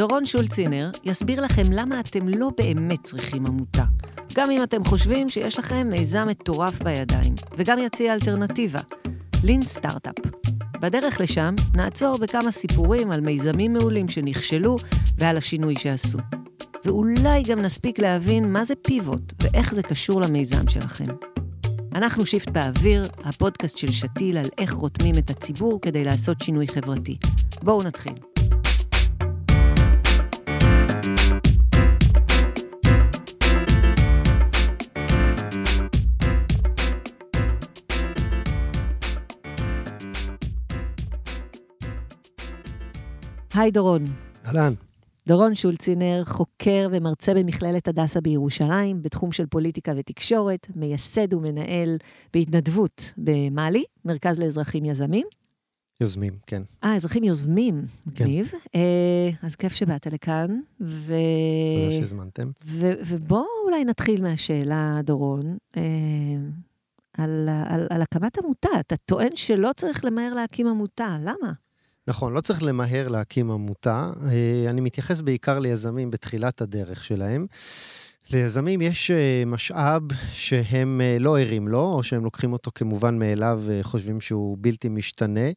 דורון שולצינר יסביר לכם למה אתם לא באמת צריכים עמותה. גם אם אתם חושבים שיש לכם מיזם מטורף בידיים, וגם יציע אלטרנטיבה, lean startup. בדרך לשם נעצור בכמה סיפורים על מיזמים מעולים שנכשלו ועל השינוי שעשו. ואולי גם נספיק להבין מה זה pivot ואיך זה קשור למיזם שלכם. אנחנו שיפט באוויר, הפודקאסט של שתיל על איך רותמים את הציבור כדי לעשות שינוי חברתי. בואו נתחיל. היי דורון. אהלן. דורון שולצינר, חוקר ומרצה במכללת הדסה בירושלים, בתחום של פוליטיקה ותקשורת, מייסד ומנהל בהתנדבות במאלי, מרכז לאזרחים יזמים. יוזמים, כן. אה, אזרחים יוזמים, מגניב. כן. אה, אז כיף שבאת לכאן. ו... תודה שהזמנתם. ו... ובואו אולי נתחיל מהשאלה, דורון, אה, על, על, על הקמת עמותה. אתה טוען שלא צריך למהר להקים עמותה, למה? נכון, לא צריך למהר להקים עמותה. אה, אני מתייחס בעיקר ליזמים בתחילת הדרך שלהם. ליזמים יש אה, משאב שהם אה, לא ערים לו, או שהם לוקחים אותו כמובן מאליו וחושבים שהוא בלתי משתנה,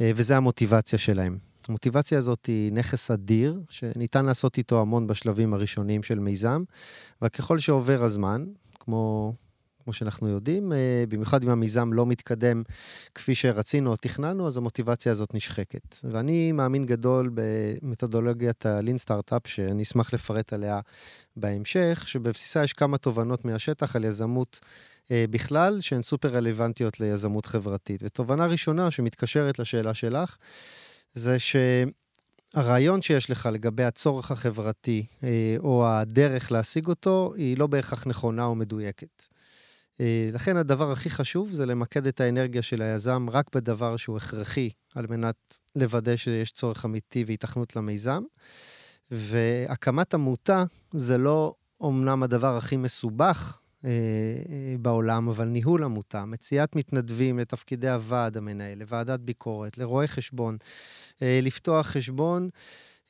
וזה המוטיבציה שלהם. המוטיבציה הזאת היא נכס אדיר, שניתן לעשות איתו המון בשלבים הראשונים של מיזם, אבל ככל שעובר הזמן, כמו כמו שאנחנו יודעים, אה, במיוחד אם המיזם לא מתקדם כפי שרצינו או תכננו, אז המוטיבציה הזאת נשחקת. ואני מאמין גדול במתודולוגיית הלין סטארט-אפ, שאני אשמח לפרט עליה בהמשך, שבבסיסה יש כמה תובנות מהשטח על יזמות אה, בכלל, שהן סופר רלוונטיות ליזמות חברתית. ותובנה ראשונה שמתקשרת לשאלה שלך, זה ש... הרעיון שיש לך לגבי הצורך החברתי אה, או הדרך להשיג אותו, היא לא בהכרח נכונה או מדויקת. אה, לכן הדבר הכי חשוב זה למקד את האנרגיה של היזם רק בדבר שהוא הכרחי, על מנת לוודא שיש צורך אמיתי והיתכנות למיזם. והקמת עמותה זה לא אומנם הדבר הכי מסובך אה, אה, בעולם, אבל ניהול עמותה, מציאת מתנדבים לתפקידי הוועד המנהל, לוועדת ביקורת, לרואי חשבון, אה, לפתוח חשבון,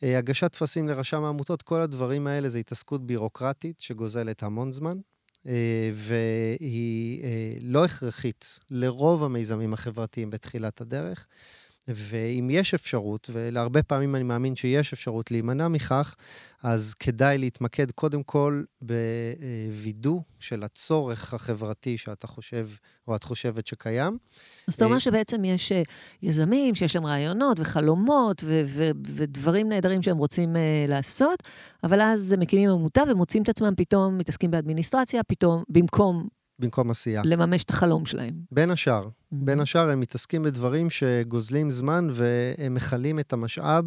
אה, הגשת טפסים לרשם העמותות, כל הדברים האלה זה התעסקות בירוקרטית שגוזלת המון זמן, והיא אה, לא הכרחית לרוב המיזמים החברתיים בתחילת הדרך. ואם יש אפשרות, ולהרבה פעמים אני מאמין שיש אפשרות להימנע מכך, אז כדאי להתמקד קודם כל בווידוא של הצורך החברתי שאתה חושב, או את חושבת שקיים. אז אתה אומר אה, שבעצם יש אה, יזמים שיש להם רעיונות וחלומות ו- ו- ודברים נהדרים שהם רוצים uh, לעשות, אבל אז הם מקימים עמותה ומוצאים את עצמם פתאום מתעסקים באדמיניסטרציה, פתאום במקום במקום עשייה. לממש את החלום שלהם. בין השאר. Mm-hmm. בין השאר הם מתעסקים בדברים שגוזלים זמן והם מכלים את המשאב,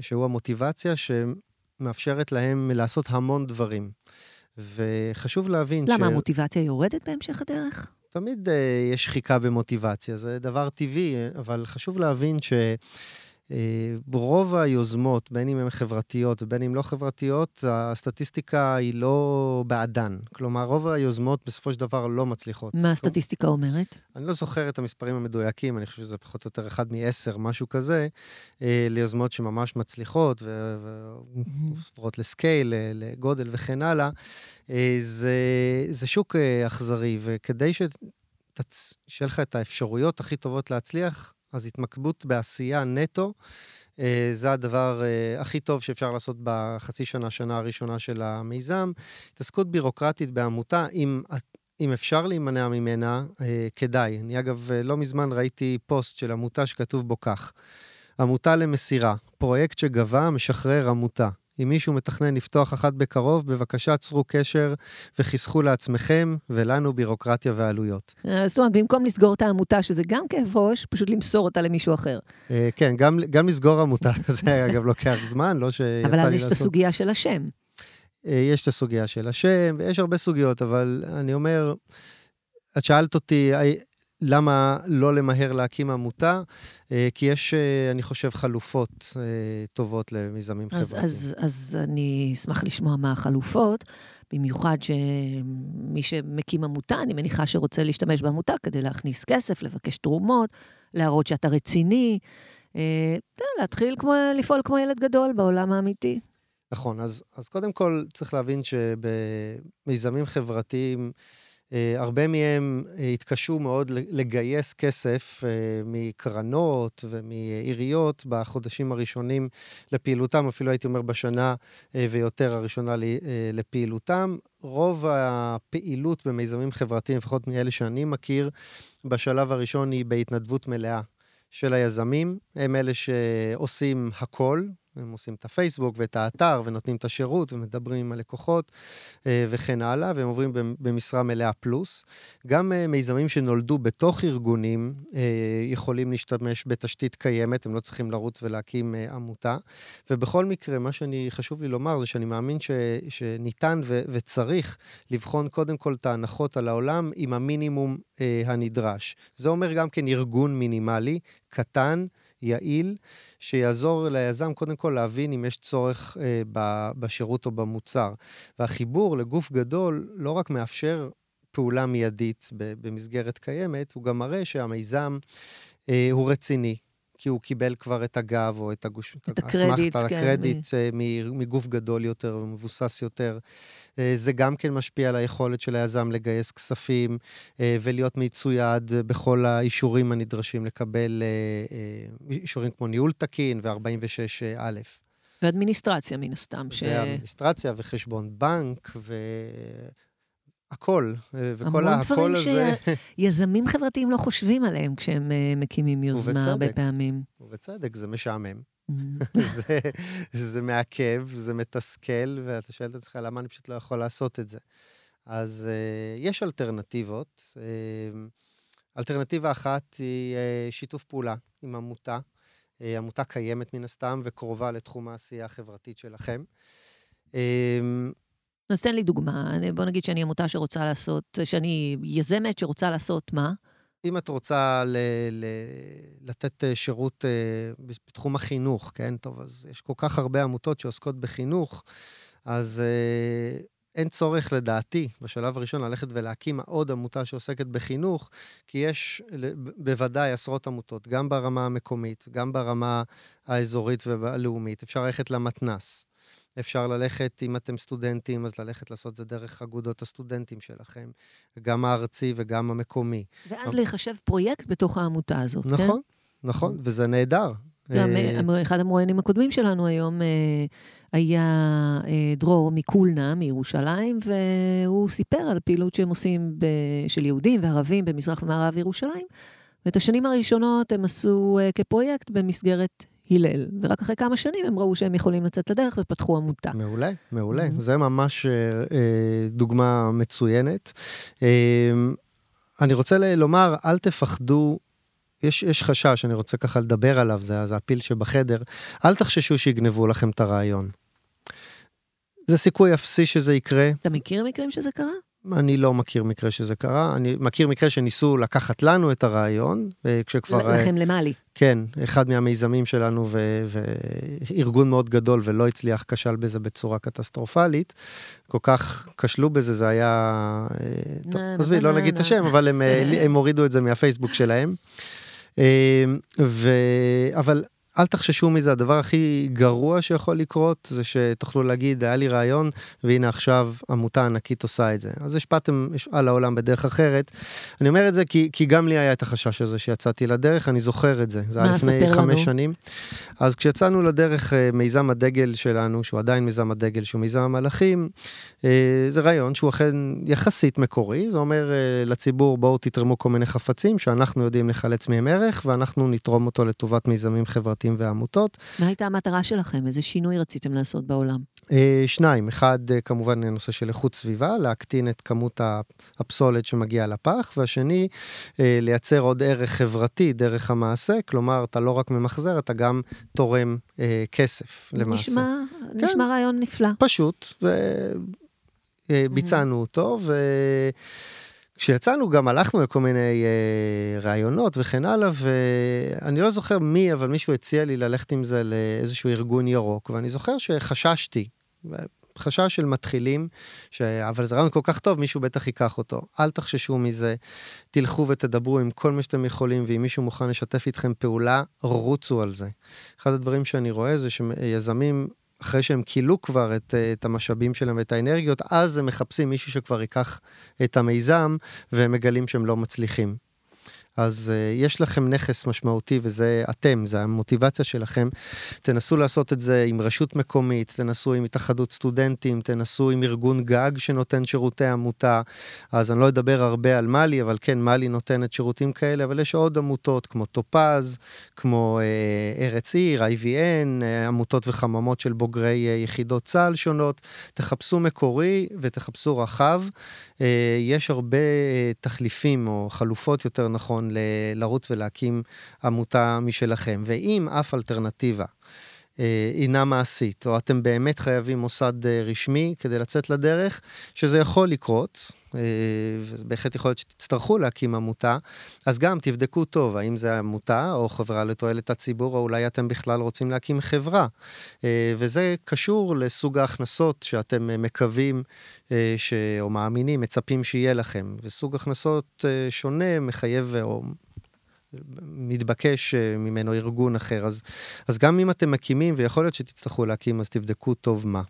שהוא המוטיבציה שמאפשרת להם לעשות המון דברים. וחשוב להבין למה, ש... למה, המוטיבציה יורדת בהמשך הדרך? תמיד uh, יש שחיקה במוטיבציה, זה דבר טבעי, אבל חשוב להבין ש... אה, רוב היוזמות, בין אם הן חברתיות ובין אם לא חברתיות, הסטטיסטיקה היא לא בעדן. כלומר, רוב היוזמות בסופו של דבר לא מצליחות. מה הסטטיסטיקה אומרת? אני לא זוכר את המספרים המדויקים, אני חושב שזה פחות או יותר אחד מעשר, משהו כזה, אה, ליוזמות שממש מצליחות ועוברות לסקייל, לגודל וכן הלאה. אה, זה, זה שוק אכזרי, וכדי ש... שיהיה לך את האפשרויות הכי טובות להצליח, אז התמקדות בעשייה נטו, אה, זה הדבר אה, הכי טוב שאפשר לעשות בחצי שנה, שנה הראשונה של המיזם. התעסקות בירוקרטית בעמותה, אם, אם אפשר להימנע ממנה, אה, כדאי. אני אגב, לא מזמן ראיתי פוסט של עמותה שכתוב בו כך: עמותה למסירה, פרויקט שגבה, משחרר עמותה. אם מישהו מתכנן לפתוח אחת בקרוב, בבקשה צרו קשר וחסכו לעצמכם ולנו בירוקרטיה ועלויות. אה, זאת אומרת, במקום לסגור את העמותה, שזה גם כאב ראש, פשוט למסור אותה למישהו אחר. אה, כן, גם, גם לסגור עמותה, זה אגב לוקח זמן, לא שיצא לי לעשות... אבל אז יש את הסוגיה של השם. אה, יש את הסוגיה של השם, ויש הרבה סוגיות, אבל אני אומר, את שאלת אותי, למה לא למהר להקים עמותה? אה, כי יש, אה, אני חושב, חלופות אה, טובות למיזמים אז, חברתיים. אז, אז אני אשמח לשמוע מה החלופות, במיוחד שמי שמקים עמותה, אני מניחה שרוצה להשתמש בעמותה כדי להכניס כסף, לבקש תרומות, להראות שאתה רציני. אה, להתחיל כמו, לפעול כמו ילד גדול בעולם האמיתי. נכון, אז, אז קודם כל צריך להבין שבמיזמים חברתיים, הרבה מהם אה, התקשו מאוד לגייס כסף אה, מקרנות ומעיריות בחודשים הראשונים לפעילותם, אפילו הייתי אומר בשנה ויותר הראשונה לפעילותם. רוב הפעילות במיזמים חברתיים, לפחות מאלה שאני מכיר, בשלב הראשון היא בהתנדבות מלאה של היזמים. הם אלה שעושים הכל, הם עושים את הפייסבוק ואת האתר ונותנים את השירות ומדברים עם הלקוחות אה, וכן הלאה, והם עוברים במשרה מלאה פלוס. גם אה, מיזמים שנולדו בתוך ארגונים אה, יכולים להשתמש בתשתית קיימת, הם לא צריכים לרוץ ולהקים עמותה. ובכל מקרה, מה שאני, חשוב לי לומר זה שאני מאמין ש, שניתן ו, וצריך לבחון קודם כל את ההנחות על העולם עם המינימום הנדרש. זה אומר גם כן ארגון מינימלי, קטן, יעיל, שיעזור ליזם קודם כל להבין אם יש צורך אה, בשירות או במוצר. והחיבור לגוף גדול לא רק מאפשר פעולה מיידית במסגרת קיימת, הוא גם מראה שהמיזם אה, הוא רציני. כי הוא קיבל כבר את הגב או את הגוש... את הקרדיט, כן. הקרדיט מ... אה, מגוף גדול יותר ומבוסס יותר. אה, זה גם כן משפיע על היכולת של היזם לגייס כספים אה, ולהיות מצויד בכל האישורים הנדרשים לקבל אישורים כמו ניהול תקין ו-46א. ואדמיניסטרציה, מן הסתם. ש... ואדמיניסטרציה וחשבון בנק ו... הכל, וכל הקול הזה... המון דברים שיזמים חברתיים לא חושבים עליהם כשהם uh, מקימים יוזמה ובצדק, הרבה פעמים. ובצדק, זה משעמם. Mm. זה, זה מעכב, זה מתסכל, ואתה שואל את עצמך, למה אני פשוט לא יכול לעשות את זה? אז uh, יש אלטרנטיבות. Uh, אלטרנטיבה אחת היא uh, שיתוף פעולה עם עמותה. Uh, עמותה קיימת מן הסתם וקרובה לתחום העשייה החברתית שלכם. Uh, אז תן לי דוגמה. בוא נגיד שאני עמותה שרוצה לעשות, שאני יזמת שרוצה לעשות מה? אם את רוצה ל- ל- לתת אה, שירות uh, בתחום החינוך, כן? טוב, אז יש כל כך הרבה עמותות שעוסקות בחינוך, אז uh, אין צורך, לדעתי, בשלב הראשון ללכת ולהקים עוד עמותה שעוסקת בחינוך, כי יש בוודאי עשרות עמותות, גם ברמה המקומית, גם ברמה האזורית והלאומית. אפשר ללכת למתנ"ס. אפשר ללכת, אם אתם סטודנטים, אז ללכת לעשות זה דרך אגודות הסטודנטים שלכם, גם הארצי וגם המקומי. ואז אבל... להיחשב פרויקט בתוך העמותה הזאת, נכון, כן? נכון, נכון, וזה נהדר. גם אה, אחד המרואיינים הקודמים שלנו היום אה, היה אה, דרור מקולנה, מירושלים, והוא סיפר על פעילות שהם עושים של יהודים וערבים במזרח ומערב ירושלים. ואת השנים הראשונות הם עשו כפרויקט במסגרת הלל, ורק אחרי כמה שנים הם ראו שהם יכולים לצאת לדרך ופתחו עמותה. מעולה, מעולה. Mm-hmm. זה ממש אה, אה, דוגמה מצוינת. אה, אני רוצה לומר, אל תפחדו יש, יש חשש, אני רוצה ככה לדבר עליו, זה, זה הפיל שבחדר. אל תחששו שיגנבו לכם את הרעיון. זה סיכוי אפסי שזה יקרה. אתה מכיר מקרים שזה קרה? אני לא מכיר מקרה שזה קרה, אני מכיר מקרה שניסו לקחת לנו את הרעיון, כשכבר... לכם למעלי. כן, אחד מהמיזמים שלנו וארגון מאוד גדול ולא הצליח, כשל בזה בצורה קטסטרופלית. כל כך כשלו בזה, זה היה... אה, טוב, עזבי, לא נגיד את השם, אבל הם, אה, הם הורידו את זה מהפייסבוק שלהם. אה, ו... אבל אל תחששו מזה, הדבר הכי גרוע שיכול לקרות זה שתוכלו להגיד, היה לי רעיון, והנה עכשיו עמותה ענקית עושה את זה. אז השפעתם על העולם בדרך אחרת. אני אומר את זה כי, כי גם לי היה את החשש הזה שיצאתי לדרך, אני זוכר את זה. זה היה לפני חמש לנו? שנים. אז כשיצאנו לדרך, אה, מיזם הדגל שלנו, שהוא עדיין מיזם הדגל, שהוא מיזם המלאכים, אה, זה רעיון שהוא אכן יחסית מקורי, זה אומר אה, לציבור, בואו תתרמו כל מיני חפצים שאנחנו יודעים לחלץ מהם ערך, ואנחנו נתרום אותו לטובת מיזמים חברתיים. פרטים ועמותות. מה הייתה המטרה שלכם? איזה שינוי רציתם לעשות בעולם? אה, שניים, אחד אה, כמובן נושא של איכות סביבה, להקטין את כמות הפסולת שמגיעה לפח, והשני, אה, לייצר עוד ערך חברתי דרך המעשה, כלומר, אתה לא רק ממחזר, אתה גם תורם כסף למעשה. נשמע, כן, נשמע רעיון נפלא. פשוט, וביצענו mm-hmm. אותו, ו... כשיצאנו גם הלכנו לכל מיני אה, רעיונות וכן הלאה, ואני לא זוכר מי, אבל מישהו הציע לי ללכת עם זה לאיזשהו ארגון ירוק, ואני זוכר שחששתי. חשש של מתחילים, ש... אבל זה רעיון כל כך טוב, מישהו בטח ייקח אותו. אל תחששו מזה, תלכו ותדברו עם כל מה שאתם יכולים, ואם מישהו מוכן לשתף איתכם פעולה, רוצו על זה. אחד הדברים שאני רואה זה שיזמים אחרי שהם כילו כבר את, את המשאבים שלהם ואת האנרגיות, אז הם מחפשים מישהו שכבר ייקח את המיזם, והם מגלים שהם לא מצליחים. אז uh, יש לכם נכס משמעותי וזה אתם, זה המוטיבציה שלכם. תנסו לעשות את זה עם רשות מקומית, תנסו עם התאחדות סטודנטים, תנסו עם ארגון גג שנותן שירותי עמותה. אז אני לא אדבר הרבה על מאלי, אבל כן, מאלי נותנת שירותים כאלה, אבל יש עוד עמותות כמו טופז, כמו uh, ארץ עיר, IVN, uh, אה, עמותות וחממות של בוגרי uh, יחידות צה"ל שונות. תחפשו מקורי ותחפשו רחב. Uh, יש הרבה uh, תחליפים או חלופות יותר נכון. נכון ל- לרוץ ולהקים עמותה משלכם. ואם אף אלטרנטיבה אה, אינה מעשית, או אתם באמת חייבים מוסד אה, רשמי כדי לצאת לדרך, שזה יכול לקרות, אה, ובהחלט יכול להיות שתצטרכו להקים עמותה, אז גם תבדקו טוב האם זה עמותה או חברה לתועלת הציבור, או אולי אתם בכלל רוצים להקים חברה. וזה קשור לסוג ההכנסות שאתם מקווים ש... או מאמינים, מצפים שיהיה לכם. וסוג הכנסות שונה מחייב או מתבקש אה, ממנו ארגון אחר. אז, אז גם אם אתם מקימים, ויכול להיות שתצטרכו להקים, אז תבדקו טוב מה.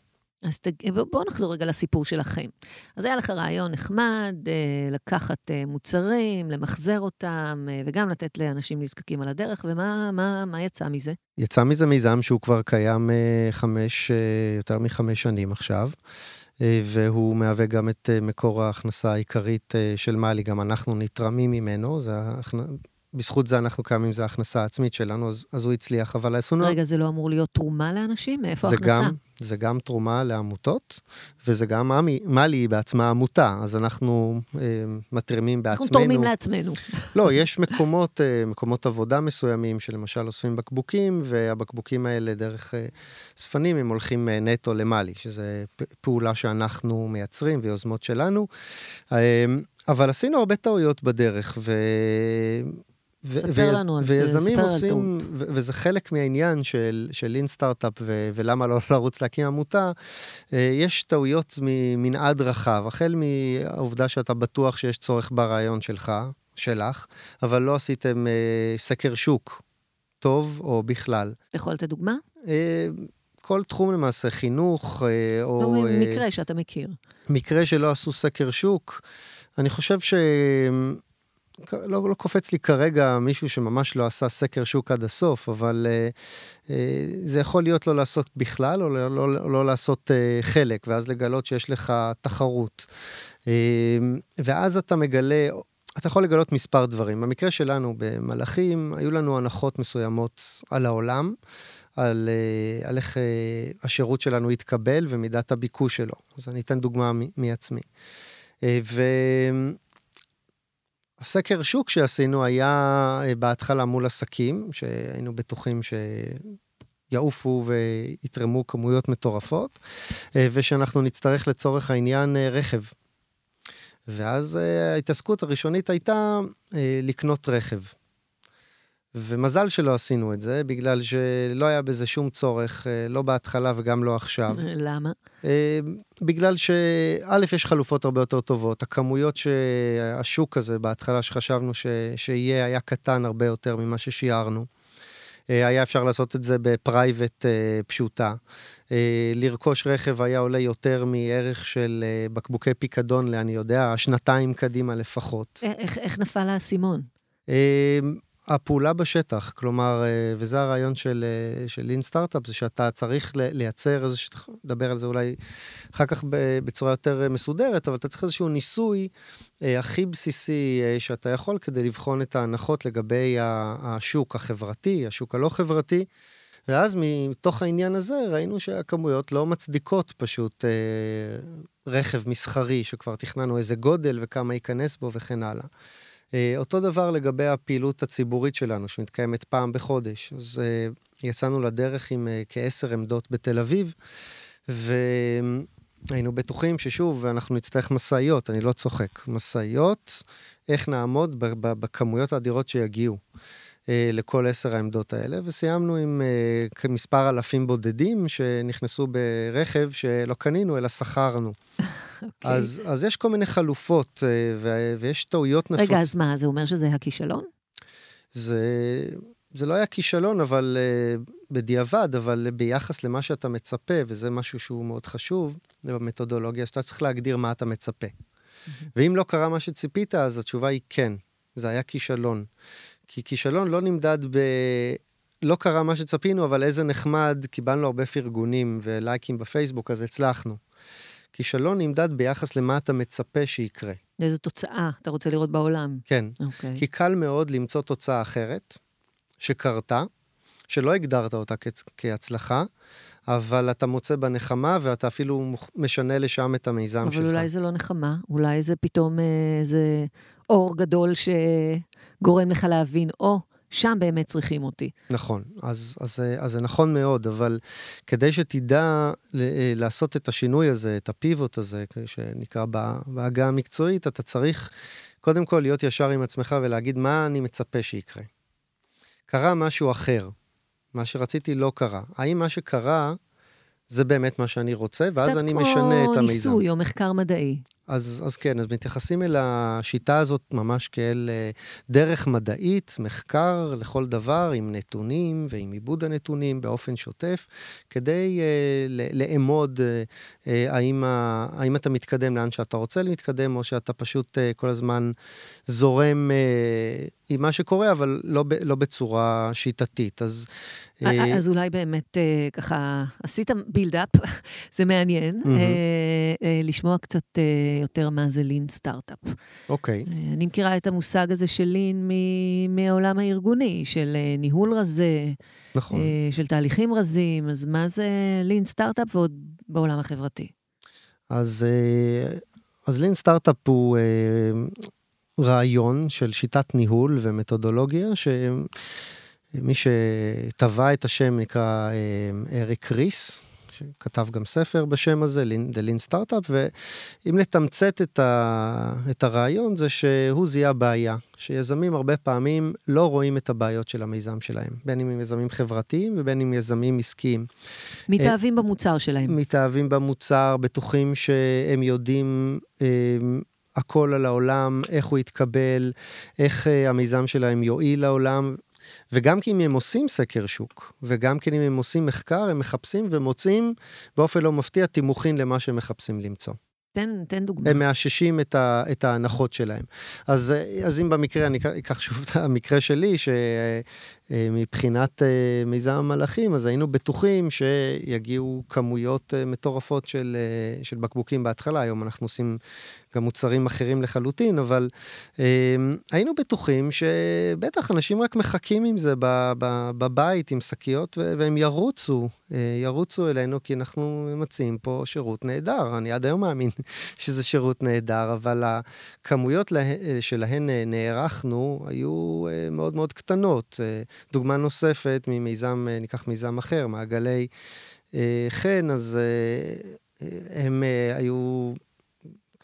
אז ת... בואו נחזור רגע לסיפור שלכם. אז היה לך רעיון נחמד, אה, לקחת אה, מוצרים, למחזר אותם, וגם לתת לאנשים נזקקים על הדרך, ומה מה, מה יצא מזה? יצא מזה מיזם שהוא כבר קיים חמש, יותר מחמש שנים עכשיו. והוא מהווה גם את מקור ההכנסה העיקרית של מאלי, גם אנחנו נתרמים ממנו, זה בזכות זה אנחנו קיימים, זו ההכנסה העצמית שלנו, אז, אז הוא הצליח, אבל עשינו... רגע, זה לא אמור להיות תרומה לאנשים? מאיפה ההכנסה? גם, זה גם תרומה לעמותות, וזה גם מאלי היא בעצמה עמותה, אז אנחנו אה, מתרימים בעצמנו. אנחנו תורמים לעצמנו. לא, יש מקומות, אה, מקומות עבודה מסוימים, שלמשל אוספים בקבוקים, והבקבוקים האלה דרך אה, ספנים, הם הולכים אה, נטו למאלי, שזו פעולה שאנחנו מייצרים ויוזמות שלנו. אה, אבל עשינו הרבה טעויות בדרך, ו... ספר לנו על ויזמים עושים, וזה חלק מהעניין של, של לין סטארט-אפ ולמה לא לרוץ להקים עמותה, אה, יש טעויות ממנעד רחב, החל מהעובדה שאתה בטוח שיש צורך ברעיון שלך, שלך, אבל לא עשיתם אה, סקר שוק טוב או בכלל. יכול לתת דוגמה? אה, כל תחום למעשה, חינוך, או... לא, מקרה שאתה מכיר. מקרה שלא עשו סקר שוק. אני חושב ש... לא, לא קופץ לי כרגע מישהו שממש לא עשה סקר שוק עד הסוף, אבל uh, uh, זה יכול להיות לא לעשות בכלל, או לא, לא, לא לעשות uh, חלק, ואז לגלות שיש לך תחרות. Uh, ואז אתה מגלה, אתה יכול לגלות מספר דברים. במקרה שלנו במלאכים, היו לנו הנחות מסוימות על העולם. על, uh, על איך uh, השירות שלנו יתקבל ומידת הביקוש שלו. אז אני אתן דוגמה מעצמי. ו... הסקר שוק שעשינו היה אה, בהתחלה מול עסקים, שהיינו בטוחים שיעופו ויתרמו כמויות מטורפות, אה, ושאנחנו נצטרך לצורך העניין אה, רכב. ואז ההתעסקות הראשונית הייתה לקנות רכב. ומזל שלא עשינו את זה, בגלל שלא היה בזה שום צורך, אה, לא בהתחלה וגם לא עכשיו. למה? אה, בגלל שא', יש חלופות הרבה יותר טובות. הכמויות שהשוק הזה, בהתחלה שחשבנו ש... שיהיה, היה קטן הרבה יותר ממה ששיערנו. אה, היה אפשר לעשות את זה בפרייבט פשוטה. לרכוש רכב היה עולה יותר מערך של בקבוקי פיקדון, אני יודע, שנתיים קדימה לפחות. איך, איך נפל האסימון? הפעולה בשטח, כלומר, אה, וזה הרעיון של, אה, של לין סטארט-אפ, זה שאתה צריך לייצר איזה, נדבר על זה אולי אחר כך בצורה יותר מסודרת, אבל אתה צריך איזשהו ניסוי אה, הכי בסיסי שאתה יכול כדי לבחון את ההנחות לגבי השוק החברתי, השוק הלא חברתי. ואז מתוך העניין הזה ראינו שהכמויות לא מצדיקות פשוט אה, רכב מסחרי, שכבר תכננו איזה גודל וכמה ייכנס בו וכן הלאה. אה, אותו דבר לגבי הפעילות הציבורית שלנו, שמתקיימת פעם בחודש. אז אה, יצאנו לדרך עם אה, כעשר עמדות בתל אביב, והיינו בטוחים ששוב, אנחנו נצטרך משאיות, אני לא צוחק. משאיות, איך נעמוד בכמויות האדירות שיגיעו. לכל עשר העמדות האלה, וסיימנו עם מספר אלפים בודדים שנכנסו ברכב שלא קנינו, אלא שכרנו. Okay. אוקיי. אז, אז יש כל מיני חלופות, ו, ויש טעויות נפוצות. רגע, אז מה, זה אומר שזה הכישלון? זה, זה לא היה כישלון, אבל uh, בדיעבד, אבל ביחס למה שאתה מצפה, וזה משהו שהוא מאוד חשוב במתודולוגיה, שאתה צריך להגדיר מה אתה מצפה. Mm-hmm. ואם לא קרה מה שציפית, אז התשובה היא כן, זה היה כישלון. כי כישלון לא נמדד ב... לא קרה מה שצפינו, אבל איזה נחמד, קיבלנו הרבה פרגונים ולייקים בפייסבוק, אז הצלחנו. כישלון נמדד ביחס למה אתה מצפה שיקרה. איזו תוצאה אתה רוצה לראות בעולם. כן. Okay. אוקיי. כי קל מאוד למצוא תוצאה אחרת, שקרתה, שלא הגדרת אותה כ- כהצלחה, אבל אתה מוצא בה נחמה, ואתה אפילו משנה לשם את המיזם אבל שלך. אבל אולי זה לא נחמה, אולי זה פתאום איזה אור גדול שגורם לך להבין, או, oh, שם באמת צריכים אותי. נכון, אז, אז, אז זה נכון מאוד, אבל כדי שתדע לעשות את השינוי הזה, את הפיבוט הזה, שנקרא בעגה המקצועית, אתה צריך קודם כל להיות ישר עם עצמך ולהגיד מה אני מצפה שיקרה. קרה משהו אחר, מה שרציתי לא קרה. האם מה שקרה זה באמת מה שאני רוצה, ואז אני משנה את המיזם. קצת כמו ניסוי או מחקר מדעי. אז, אז כן, אז מתייחסים אל השיטה הזאת ממש כאל אה, דרך מדעית, מחקר לכל דבר, עם נתונים ועם עיבוד הנתונים באופן שוטף, כדי uh, לאמוד uh, האם, האם אתה מתקדם לאן שאתה רוצה להתקדם, או שאתה פשוט כל הזמן זורם uh, עם מה שקורה, אבל לא, לא בצורה שיטתית. אז... אז אולי באמת ככה עשית buildup, זה מעניין, mm-hmm. לשמוע קצת יותר מה זה lean startup. אוקיי. Okay. אני מכירה את המושג הזה של lean מהעולם הארגוני, של ניהול רזה, נכון. של תהליכים רזים, אז מה זה lean startup ועוד בעולם החברתי? אז, אז lean startup הוא רעיון של שיטת ניהול ומתודולוגיה, שמי שטבע את השם נקרא אריק ריס, שכתב גם ספר בשם הזה, The Lean Startup, ואם לתמצת את, ה, את הרעיון זה שהוא זיהה בעיה, שיזמים הרבה פעמים לא רואים את הבעיות של המיזם שלהם, בין אם הם יזמים חברתיים ובין אם יזמים עסקיים. מתאהבים במוצר שלהם. מתאהבים במוצר, בטוחים שהם יודעים... אה, הכל על העולם, איך הוא יתקבל, איך uh, המיזם שלהם יועיל לעולם, וגם כי אם הם עושים סקר שוק, וגם כי אם הם עושים מחקר, הם מחפשים ומוצאים באופן לא מפתיע תימוכין למה שהם מחפשים למצוא. תן, תן דוגמא. הם מאששים את, ה, את ההנחות שלהם. אז, אז אם במקרה, אני אקח שוב את המקרה שלי, שמבחינת אה, מיזם המלאכים, אז היינו בטוחים שיגיעו כמויות אה, מטורפות של, אה, של בקבוקים בהתחלה. היום אנחנו עושים גם מוצרים אחרים לחלוטין, אבל אה, היינו בטוחים שבטח אנשים רק מחכים עם זה בבית, עם שקיות, והם ירוצו, אה, ירוצו אלינו, כי אנחנו מציעים פה שירות נהדר. אני עד היום מאמין שזה שירות נהדר, אבל הכמויות לה, שלהן נערכנו היו אה, מאוד מאוד קטנות. דוגמה נוספת ממיזם, אה, ניקח מיזם אחר, מעגלי אה, חן, אז אה, הם היו...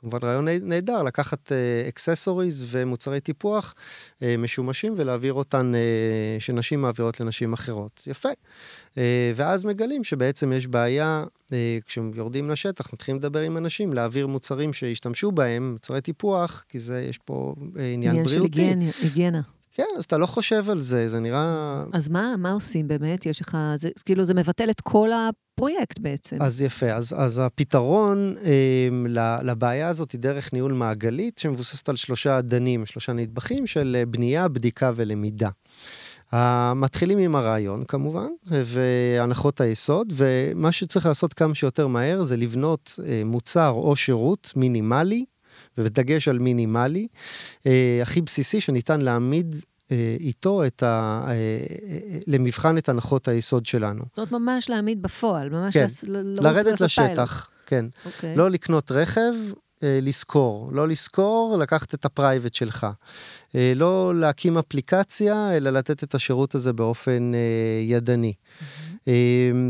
כמובן רעיון נהדר, לקחת אקססוריז uh, ומוצרי טיפוח uh, משומשים ולהעביר אותן, uh, שנשים מעבירות לנשים אחרות. יפה. Uh, ואז מגלים שבעצם יש בעיה, uh, כשהם יורדים לשטח, מתחילים לדבר עם אנשים, להעביר מוצרים שישתמשו בהם, מוצרי טיפוח, כי זה, יש פה uh, עניין, עניין בריאותי. עניין של היגיינה. כן, אז אתה לא חושב על זה, זה נראה... אז מה, מה עושים באמת? יש לך, זה, כאילו, זה מבטל את כל הפרויקט בעצם. אז יפה, אז, אז הפתרון אה, לבעיה הזאת היא דרך ניהול מעגלית, שמבוססת על שלושה אדנים, שלושה נדבכים של אה, בנייה, בדיקה ולמידה. מתחילים עם הרעיון כמובן, והנחות היסוד, ומה שצריך לעשות כמה שיותר מהר זה לבנות uh, מוצר או שירות מינימלי, ובדגש על מינימלי, uh, הכי בסיסי שניתן להעמיד אה, איתו את ה... אה, אה, למבחן את הנחות היסוד שלנו. זאת אומרת, ממש להעמיד בפועל, ממש כן. לס... לרדת לשטח, כן. Okay. אוקיי. לא לקנות רכב, לשכור. לא לשכור, לקחת את ה private שלך. לא להקים אפליקציה, אלא לתת את השירות הזה באופן ידני. Mm-hmm.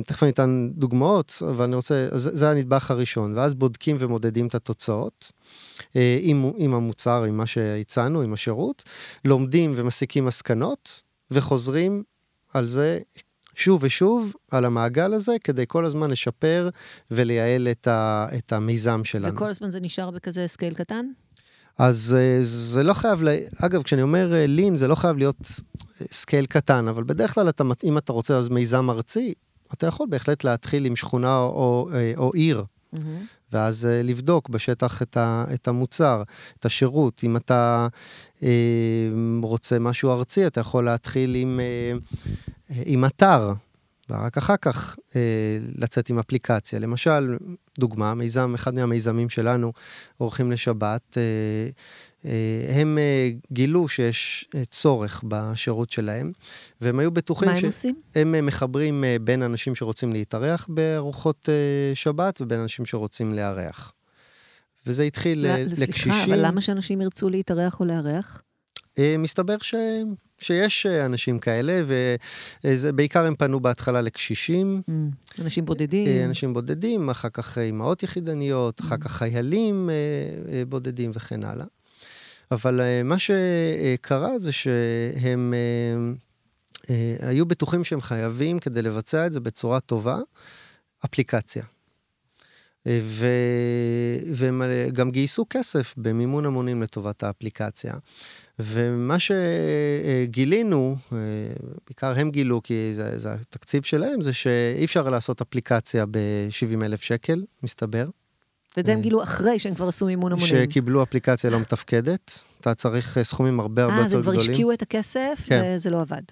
תכף אני אתן דוגמאות, אבל אני רוצה, זה, זה הנדבך הראשון, ואז בודקים ומודדים את התוצאות. עם, עם המוצר, עם מה שהצענו, עם השירות, לומדים ומסיקים מסקנות, וחוזרים על זה שוב ושוב, על המעגל הזה, כדי כל הזמן לשפר ולייעל את, ה, את המיזם שלנו. וכל הזמן זה נשאר בכזה scale קטן? אז אה, זה לא חייב, ל... אגב, כשאני אומר lean, זה לא חייב להיות scale קטן, אבל בדרך כלל, אתה, אם אתה רוצה אז מיזם ארצי, אתה יכול בהחלט להתחיל עם שכונה או, או, או עיר. Mm-hmm. ואז לבדוק בשטח את, ה, את המוצר, את השירות. אם אתה uh, רוצה משהו ארצי, אתה יכול להתחיל עם, uh, עם אתר, ורק אחר כך uh, לצאת עם אפליקציה. למשל, דוגמה, מיזם, אחד מהמיזמים שלנו, אורחים לשבת, uh, אה, הם אה, גילו שיש אה, צורך בשירות שלהם, והם היו בטוחים ש... מה הם עושים? הם מחברים בין אנשים שרוצים להתארח בארוחות שבת ובין אנשים שרוצים לארח. וזה התחיל لا, לקשישים. סליחה, אבל למה שאנשים ירצו להתארח או לארח? מסתבר ש... שיש אנשים כאלה, ובעיקר הם פנו בהתחלה לקשישים. Mm, אנשים בודדים. אנשים בודדים, אחר כך אימהות יחידניות, אחר mm. כך חיילים בודדים וכן הלאה. אבל אה, מה שקרה זה שהם אה, אה, היו בטוחים שהם חייבים, כדי לבצע את זה בצורה טובה, אפליקציה. ו... והם גם גייסו כסף במימון המונים לטובת האפליקציה. ומה שגילינו, בעיקר הם גילו, כי זה, זה התקציב שלהם, זה שאי אפשר לעשות אפליקציה ב-70 אלף שקל, מסתבר. ואת זה הם גילו אחרי שהם כבר עשו מימון המונים. שקיבלו אפליקציה לא מתפקדת. אתה צריך אה, סכומים הרבה הרבה יותר גדולים. אה, אז הם כבר השקיעו את הכסף, כן. וזה לא עבד.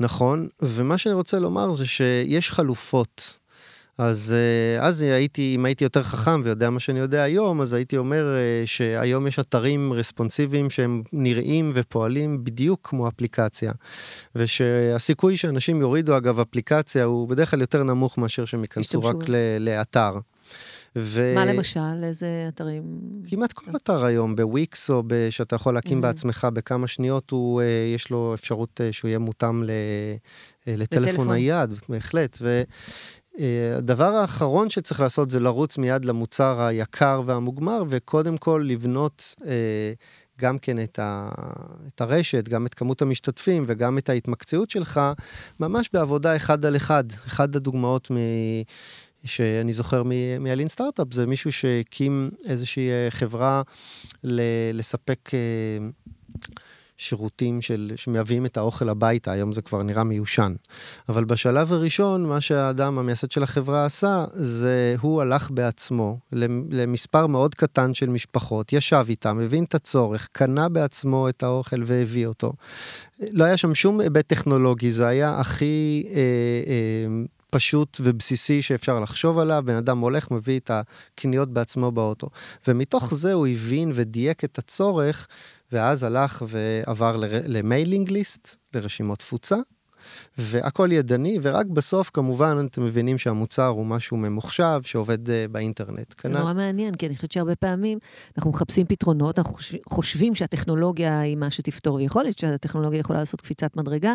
נכון, ומה שאני רוצה לומר זה שיש חלופות. אז, אה, אז הייתי, אם הייתי יותר חכם ויודע מה שאני יודע היום, אז הייתי אומר אה, שהיום יש אתרים רספונסיביים שהם נראים ופועלים בדיוק כמו אפליקציה. ושהסיכוי שאנשים יורידו אגב אפליקציה הוא בדרך כלל יותר נמוך מאשר שהם ייכנסו רק לאתר. ו... מה למשל? איזה אתרים? כמעט כל אתר היום, בוויקס או שאתה יכול להקים mm-hmm. בעצמך בכמה שניות, הוא, אה, יש לו אפשרות שהוא יהיה מותאם ל... לטלפון נייד, בהחלט. והדבר האחרון שצריך לעשות זה לרוץ מיד למוצר היקר והמוגמר, וקודם כל לבנות גם כן את, ה, את הרשת, גם את כמות המשתתפים וגם את ההתמקצעות שלך, ממש בעבודה אחד על אחד. אחת הדוגמאות מ... שאני זוכר מהלין סטארט-אפ, זה מישהו שהקים איזושהי אה, חברה ל- לספק אה, שירותים של, שמביאים את האוכל הביתה, היום זה כבר נראה מיושן. אבל בשלב הראשון, מה שהאדם, המייסד של החברה עשה, זה הוא הלך בעצמו למספר מאוד קטן של משפחות, ישב איתם, הבין את הצורך, קנה בעצמו את האוכל והביא אותו. לא היה שם שום היבט טכנולוגי, זה היה הכי אה, אה, פשוט ובסיסי שאפשר לחשוב עליו, בן אדם הולך, מביא את הקניות בעצמו באוטו. ומתוך זה הוא הבין ודייק את הצורך, ואז הלך ועבר למיילינג ליסט, לרשימות תפוצה, והכל ידני, ורק בסוף כמובן אתם מבינים שהמוצר הוא משהו ממוחשב שעובד uh, באינטרנט. זה כנע... נורא מעניין, כי אני חושבת שהרבה פעמים אנחנו מחפשים פתרונות, אנחנו חושבים שהטכנולוגיה היא מה שתפתור. יכול להיות שהטכנולוגיה יכולה לעשות קפיצת מדרגה,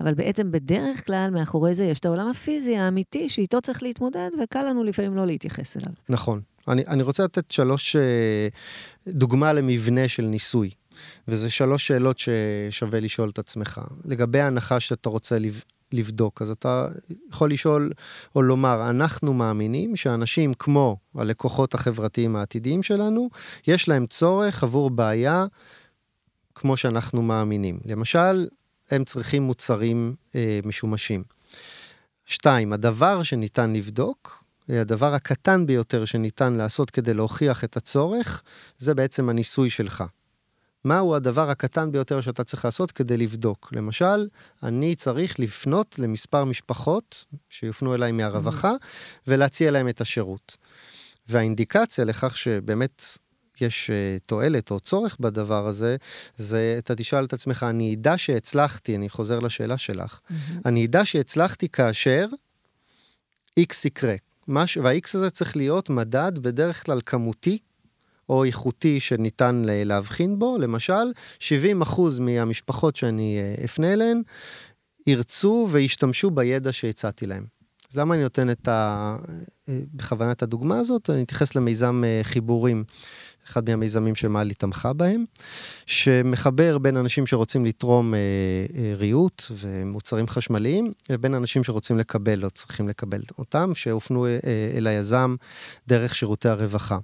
אבל בעצם בדרך כלל מאחורי זה יש את העולם הפיזי האמיתי, שאיתו צריך להתמודד, וקל לנו לפעמים לא להתייחס אליו. נכון. אני, אני רוצה לתת שלוש, uh, דוגמה למבנה של ניסוי. וזה שלוש שאלות ששווה לשאול את עצמך. לגבי ההנחה שאתה רוצה לבדוק, אז אתה יכול לשאול או לומר, אנחנו מאמינים שאנשים כמו הלקוחות החברתיים העתידיים שלנו, יש להם צורך עבור בעיה כמו שאנחנו מאמינים. למשל, הם צריכים מוצרים אה, משומשים. שתיים, הדבר שניתן לבדוק, הדבר הקטן ביותר שניתן לעשות כדי להוכיח את הצורך, זה בעצם הניסוי שלך. מהו הדבר הקטן ביותר שאתה צריך לעשות כדי לבדוק. למשל, אני צריך לפנות למספר משפחות שיופנו אליי מהרווחה ולהציע להם את השירות. והאינדיקציה לכך שבאמת יש uh, תועלת או צורך בדבר הזה, זה אתה תשאל את עצמך, אני אדע שהצלחתי, אני חוזר לשאלה שלך, mm-hmm. אני אדע שהצלחתי כאשר X יקרה. וה-X הזה צריך להיות מדד בדרך כלל כמותי או איכותי שניתן להבחין בו. למשל, 70% מהמשפחות שאני אה, אפנה אליהן ירצו וישתמשו בידע שהצעתי להם. אז למה אני נותן את ה... אה, בכוונת הדוגמה הזאת? אני אתייחס למיזם אה, חיבורים. אחד מהמיזמים שמעלי תמכה בהם, שמחבר בין אנשים שרוצים לתרום ריהוט ומוצרים חשמליים, לבין אנשים שרוצים לקבל או צריכים לקבל אותם, שהופנו אל היזם דרך שירותי הרווחה.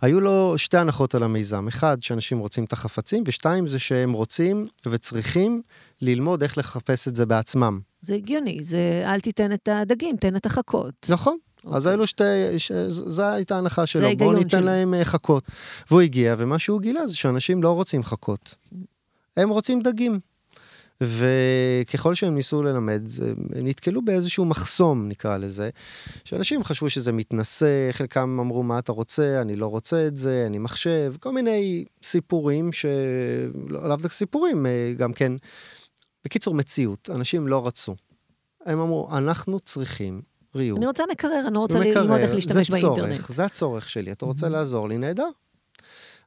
היו לו שתי הנחות על המיזם. אחד, שאנשים רוצים את החפצים, ושתיים, זה שהם רוצים וצריכים ללמוד איך לחפש את זה בעצמם. זה הגיוני, זה אל תיתן את הדגים, תן את החכות. נכון. Okay. אז אוקיי. אלו שתי, ש... זו הייתה ההנחה שלו, בואו ניתן של... להם אה, חכות. והוא הגיע, ומה שהוא גילה זה שאנשים לא רוצים חכות. הם רוצים דגים. וככל שהם ניסו ללמד, הם נתקלו באיזשהו מחסום, נקרא לזה, שאנשים חשבו שזה מתנשא, חלקם אמרו, מה אתה רוצה, אני לא רוצה את זה, אני מחשב, כל מיני סיפורים ש... לאו דווקא סיפורים, אה, גם כן, בקיצור, מציאות. אנשים לא רצו. הם אמרו, אנחנו צריכים ריהוט. אני רוצה מקרר, אני לא רוצה ללמוד איך להשתמש זה צורך, באינטרנט. זה הצורך שלי. אתה רוצה. לעזור לי? נהדר.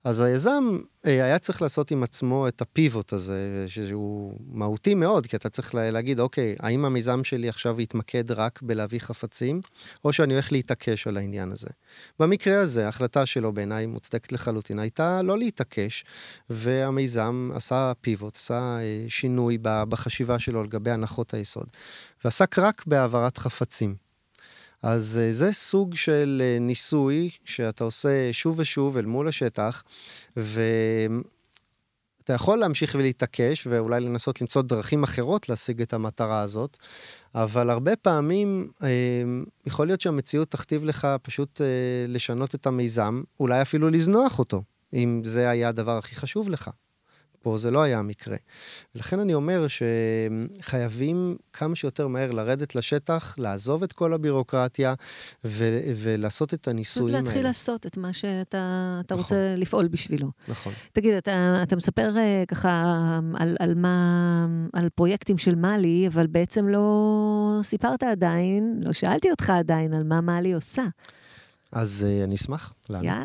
אז היזם אה, היה צריך לעשות עם עצמו את הפיבוט הזה, שהוא מהותי מאוד, כי אתה צריך להגיד, אוקיי, האם המיזם שלי עכשיו יתמקד רק בלהביא חפצים, או שאני הולך להתעקש על העניין הזה. במקרה הזה, ההחלטה שלו בעיניי מוצדקת לחלוטין, הייתה לא להתעקש, והמיזם עשה פיבוט, עשה אה, שינוי בחשיבה שלו לגבי הנחות היסוד, ועסק רק בהעברת חפצים. אז אה, זה סוג של אה, ניסוי שאתה עושה שוב ושוב אל מול השטח, ואתה יכול להמשיך ולהתעקש ואולי לנסות למצוא דרכים אחרות להשיג את המטרה הזאת, אבל הרבה פעמים אה, יכול להיות שהמציאות תכתיב לך פשוט לשנות את המיזם, אולי אפילו לזנוח אותו, אם זה היה הדבר הכי חשוב לך. פה זה לא היה המקרה. ולכן אני אומר שחייבים כמה שיותר מהר לרדת לשטח, לעזוב את כל הבירוקרטיה ו- ולעשות את הניסויים האלה. להתחיל לעשות את מה שאתה נכון. רוצה לפעול בשבילו. נכון. תגיד, אתה, אתה מספר uh, ככה על, על מה, על פרויקטים של מאלי, אבל בעצם לא סיפרת עדיין, לא שאלתי אותך עדיין על מה מאלי עושה. אז uh, אני אשמח. יאללה.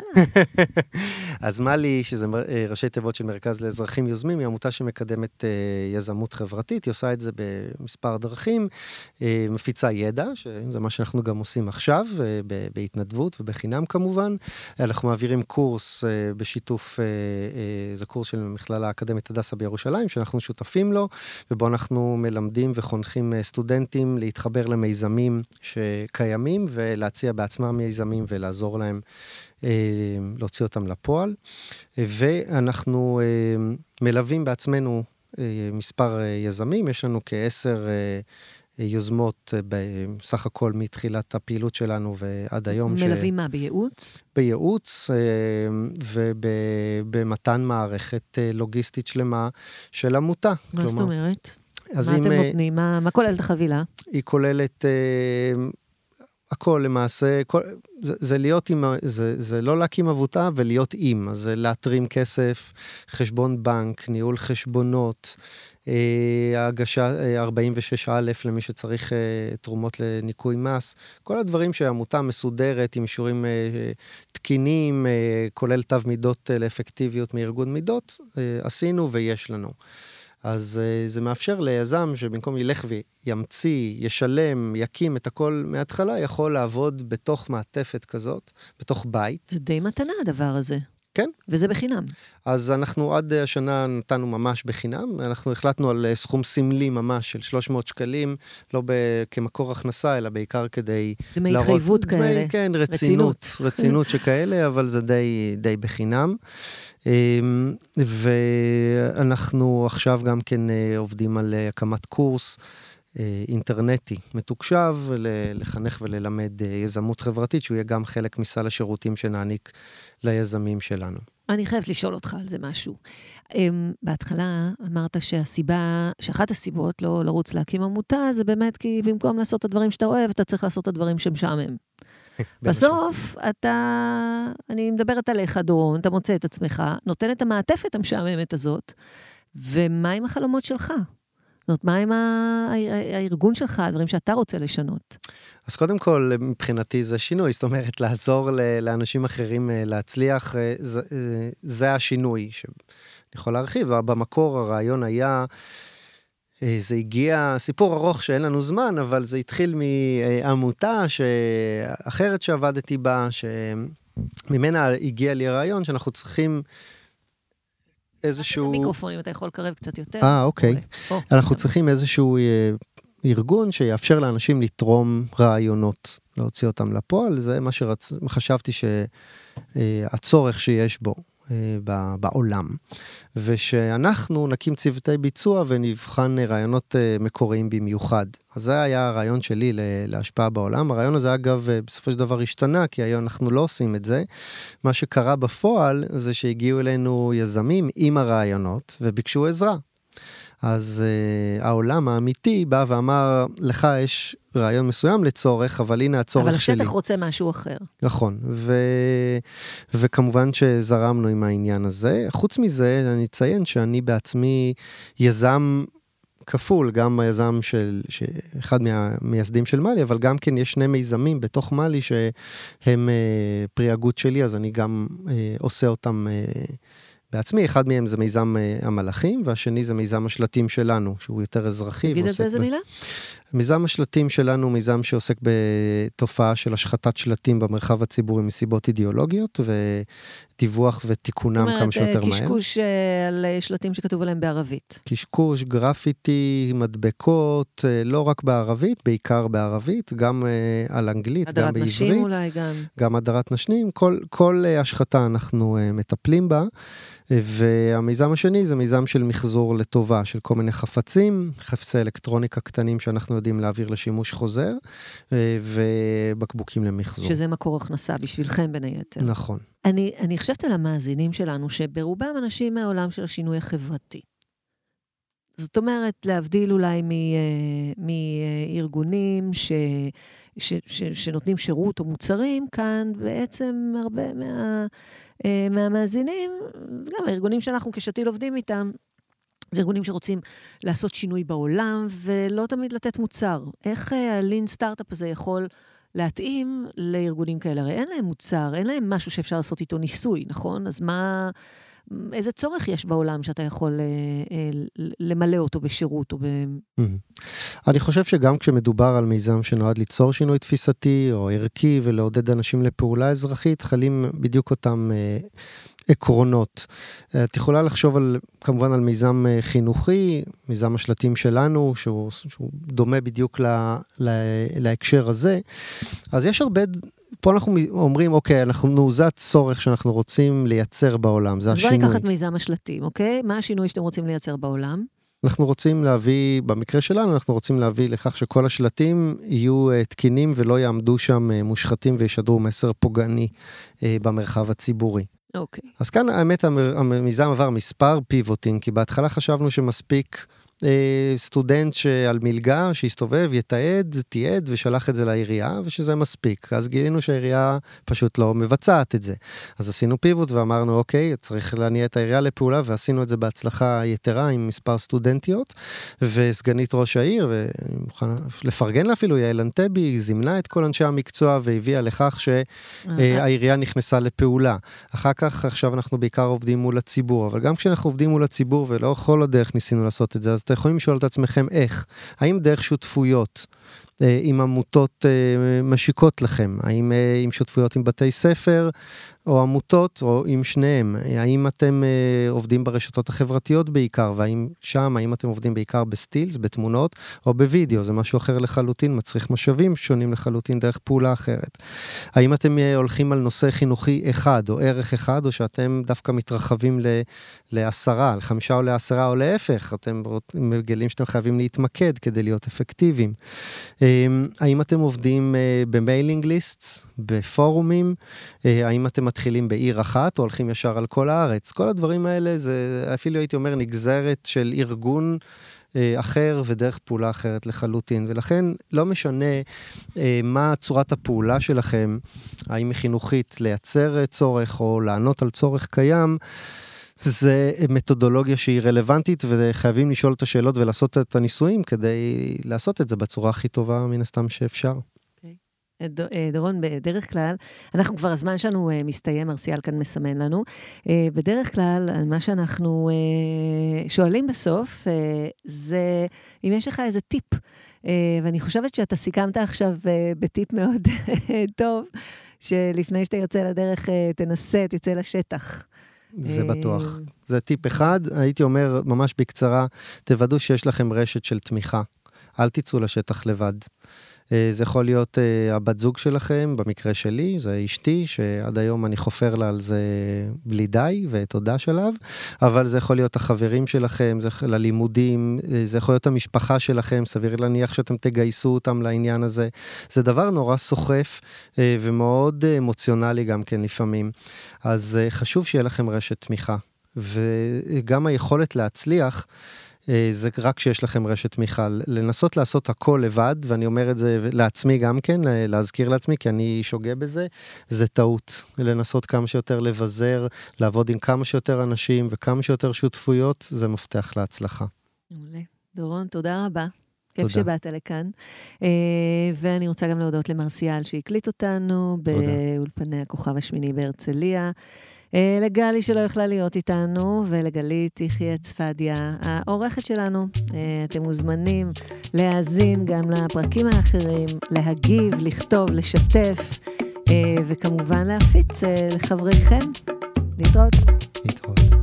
אז מלי, שזה uh, ראשי תיבות של מרכז לאזרחים יוזמים, היא עמותה שמקדמת uh, יזמות חברתית, היא עושה את זה במספר דרכים, uh, מפיצה ידע, שזה מה שאנחנו גם עושים עכשיו, uh, בהתנדבות ובחינם כמובן. אנחנו מעבירים קורס uh, בשיתוף, uh, uh, זה קורס של מכללה האקדמית הדסה בירושלים, שאנחנו שותפים לו, ובו אנחנו מלמדים וחונכים סטודנטים להתחבר למיזמים שקיימים ולהציע בעצמם מיזמים. ולעזור להם אה, להוציא אותם לפועל. ואנחנו אה, מלווים בעצמנו אה, מספר יזמים, יש לנו כעשר יוזמות בסך הכל מתחילת הפעילות שלנו ועד היום. מלווים ש... מה, בייעוץ? בייעוץ ובמתן מערכת לוגיסטית שלמה של עמותה. מה כלומר, זאת אומרת? מה אתם אם, נותנים? מה, מה כוללת החבילה? היא כוללת הכל למעשה, כל, זה, זה להיות עם, זה, זה לא להקים עבותה ולהיות עם, אז זה להתרים כסף, חשבון בנק, ניהול חשבונות, אה, הגשה אה, 46א למי שצריך אה, תרומות לניקוי מס, כל הדברים שעמותה מסודרת עם אישורים אה, תקינים, אה, כולל תו מידות אה, לאפקטיביות מארגון מידות, אה, עשינו ויש לנו. אז uh, זה מאפשר ליזם שבמקום ילך וימציא, ישלם, יקים את הכל מההתחלה, יכול לעבוד בתוך מעטפת כזאת, בתוך בית. זה די מתנה הדבר הזה. כן. וזה בחינם. אז אנחנו עד השנה נתנו ממש בחינם, אנחנו החלטנו על אה, סכום סמלי ממש של 300 שקלים, לא ב- כמקור הכנסה, אלא בעיקר כדי דמי להראות... דמי התחייבות כאלה. כן, רצינות. רצינות, רצינות שכאלה, אבל זה די, די בחינם. אמ, ואנחנו עכשיו גם כן אה, עובדים על אה, הקמת קורס אה, אינטרנטי מתוקשב, לחנך וללמד יזמות חברתית, שהוא יהיה גם חלק מסל השירותים שנעניק ליזמים שלנו. אני חייבת לשאול אותך על זה משהו. אמ, בהתחלה אמרת שהסיבה, שאחת הסיבות לא לרוץ להקים עמותה, זה באמת כי במקום לעשות את הדברים שאתה אוהב, אתה צריך לעשות את הדברים שמשעמם. בסוף אתה, אני מדברת עליך, דורון, אתה מוצא את עצמך, נותן את המעטפת המשעממת הזאת, ומה עם החלומות שלך? זאת אומרת, מה עם הארגון שלך, הדברים שאתה רוצה לשנות? אז קודם כל, מבחינתי זה שינוי, זאת אומרת, לעזור לאנשים אחרים אה, להצליח, אה, זה, אה, זה השינוי שאני יכול להרחיב. במקור הרעיון היה... אה, זה הגיע, סיפור ארוך שאין לנו זמן, אבל זה התחיל מעמותה אחרת שעבדתי בה, ממנה הגיע לי הרעיון שאנחנו צריכים איזשהו... מיקרופון, אם אתה יכול לקרב קצת יותר. אה, אוקיי. אנחנו צריכים איזשהו אה, ארגון שיאפשר לאנשים לתרום רעיונות, להוציא אותם לפועל, זה מה שחשבתי שהצורך שיש בו. אה, בעולם, ושאנחנו נקים צוותי ביצוע ונבחן רעיונות אה, מקוריים במיוחד. אז זה היה הרעיון שלי להשפעה בעולם. הרעיון הזה, אגב, אה, בסופו של דבר השתנה, כי היום אנחנו לא עושים את זה. מה שקרה בפועל זה שהגיעו אלינו יזמים עם הרעיונות וביקשו עזרה. אז uh, העולם האמיתי בא ואמר, לך יש רעיון מסוים לצורך, אבל הנה הצורך אבל שלי. אבל השטח רוצה משהו אחר. נכון, ו... וכמובן שזרמנו עם העניין הזה. חוץ מזה, אני אציין שאני בעצמי יזם כפול, גם היזם של, אחד מהמייסדים של מאלי, אבל גם כן יש שני מיזמים בתוך מאלי שהם uh, פרי הגות שלי, אז אני גם uh, עושה אותם. Uh, בעצמי, אחד מהם זה מיזם uh, המלאכים, והשני זה מיזם השלטים שלנו, שהוא יותר אזרחי. תגיד את זה איזה ב... מילה? מיזם השלטים שלנו הוא מיזם שעוסק בתופעה של השחתת שלטים במרחב הציבורי מסיבות אידיאולוגיות, ודיווח ותיקונם כמה שיותר מהר. זאת אומרת, קשקוש אה, על שלטים שכתוב עליהם בערבית. קשקוש, גרפיטי, מדבקות, אה, לא רק בערבית, בעיקר בערבית, גם על אנגלית, גם בעברית. הדרת נשים אולי גם. גם הדרת נשים, כל, כל השחתה אנחנו מטפלים בה. והמיזם השני זה מיזם של מחזור לטובה של כל מיני חפצים, חפצי אלקטרוניקה קטנים שאנחנו יודעים להעביר לשימוש חוזר, אה, ובקבוקים למחזור. שזה מקור הכנסה בשבילכם בין היתר. נכון. אני, אני חושבת על המאזינים שלנו, שברובם אנשים מהעולם של השינוי החברתי. זאת אומרת, להבדיל אולי אה, מארגונים ש, ש, ש, שנותנים שירות או מוצרים, כאן בעצם הרבה מה, אה, מהמאזינים, גם הארגונים שאנחנו כשתיל עובדים איתם, זה ארגונים שרוצים לעשות שינוי בעולם ולא תמיד לתת מוצר. איך הלין סטארט-אפ הזה יכול להתאים לארגונים כאלה? הרי אין להם מוצר, אין להם משהו שאפשר לעשות איתו ניסוי, נכון? אז מה... איזה צורך יש בעולם שאתה יכול אה, אה, למלא אותו בשירות או ב... אני חושב שגם כשמדובר על מיזם שנועד ליצור שינוי תפיסתי או ערכי ולעודד אנשים לפעולה אזרחית, חלים בדיוק אותם אה, עקרונות. את יכולה לחשוב על, כמובן על מיזם חינוכי, מיזם השלטים שלנו, שהוא, שהוא דומה בדיוק לה, לה, להקשר הזה. אז יש הרבה פה אנחנו אומרים, אוקיי, אנחנו, זה הצורך שאנחנו רוצים לייצר בעולם, זה השינוי. אז בוא ניקח את מיזם השלטים, אוקיי? מה השינוי שאתם רוצים לייצר בעולם? אנחנו רוצים להביא, במקרה שלנו, אנחנו רוצים להביא לכך שכל השלטים יהיו uh, תקינים ולא יעמדו שם מושחתים וישדרו מסר פוגעני במרחב הציבורי. אוקיי. אז כאן האמת, המיזם עבר מספר פיבוטים, כי בהתחלה חשבנו שמספיק... אה, סטודנט שעל מלגה, שהסתובב, יתעד, תיעד ושלח את זה לעירייה, ושזה מספיק. אז גילינו שהעירייה פשוט לא מבצעת את זה. אז עשינו פיבוט ואמרנו, אוקיי, צריך להניע את העירייה לפעולה, ועשינו את זה בהצלחה יתרה עם מספר סטודנטיות, וסגנית ראש העיר, ואני מוכן לפרגן לה אפילו, יעל אנטבי, זימנה את כל אנשי המקצוע והביאה לכך שהעירייה נכנסה לפעולה. אחר כך, עכשיו אנחנו בעיקר עובדים מול הציבור, אבל גם כשאנחנו עובדים מול הציבור, ולא כל הדרך ניסינו לעשות את זה, אז יכולים לשאול את עצמכם איך. האם דרך שותפויות אה, עם עמותות אה, משיקות לכם? האם אה, עם שותפויות עם בתי ספר? או עמותות, או עם שניהם. האם אתם עובדים ברשתות החברתיות בעיקר, והאם שם, האם אתם עובדים בעיקר בסטילס, בתמונות, או בווידאו, זה משהו אחר לחלוטין, מצריך משאבים שונים לחלוטין דרך פעולה אחרת. האם אתם הולכים על נושא חינוכי אחד, או ערך אחד, או שאתם דווקא מתרחבים ל, לעשרה, לחמישה או לעשרה, או להפך, אתם מגלים שאתם חייבים להתמקד כדי להיות אפקטיביים. אה, האם אתם עובדים אה, ב mailing lists, בפורומים, אה, האם אתם מתחילים בעיר אחת או הולכים ישר על כל הארץ. כל הדברים האלה זה אפילו הייתי אומר נגזרת של ארגון. אה, אחר ודרך פעולה אחרת לחלוטין. ולכן לא משנה אה, מה צורת הפעולה שלכם, האם היא חינוכית לייצר צורך או לענות על צורך קיים, זה מתודולוגיה שהיא רלוונטית וחייבים לשאול את השאלות ולעשות את הניסויים כדי לעשות את זה בצורה הכי טובה מן הסתם שאפשר. אה, דורון, בדרך כלל, אנחנו כבר, הזמן שלנו אה, מסתיים, ארסיאל כאן מסמן לנו. אה, בדרך כלל, מה שאנחנו שואלים בסוף, זה אם יש לך איזה טיפ, ואני חושבת שאתה סיכמת עכשיו בטיפ מאוד טוב. שלפני שאתה יוצא לדרך, תנסה, תצא לשטח. זה בטוח. זה טיפ אחד, הייתי אומר ממש בקצרה, תוודאו שיש לכם רשת של תמיכה. אל תצאו לשטח לבד. אה, זה יכול להיות אה, הבת זוג שלכם, במקרה שלי, זה אשתי, שעד היום אני חופר לה על זה בלי די, ותודה שלב, אבל זה יכול להיות החברים שלכם, זה ללימודים, אה, זה יכול להיות המשפחה שלכם, סביר להניח שאתם תגייסו אותם לעניין הזה. זה דבר נורא סוחף ומאוד אמוציונלי גם כן לפעמים. אז חשוב שיהיה לכם רשת תמיכה, וגם היכולת להצליח. אה, זה רק כשיש לכם רשת תמיכה. לנסות לעשות הכל לבד, ואני אומר את זה לעצמי גם כן, להזכיר לעצמי, כי אני שוגה בזה, זה טעות. לנסות כמה שיותר לבזר, לעבוד עם כמה שיותר אנשים וכמה שיותר שותפויות, זה מפתח להצלחה. מעולה. דורון, תודה רבה. כיף תודה. שבאת לכאן. אה, ואני רוצה גם להודות למרסיאל שהקליט אותנו באולפני הכוכב השמיני בהרצליה. אה, לגלי שלא יכלה להיות איתנו, ולגלית יחיא צפדיה, העורכת שלנו. אה, אתם מוזמנים להאזין גם לפרקים האחרים, להגיב, לכתוב, לשתף, אה, וכמובן להפיץ לחבריכם. להתראות. להתראות.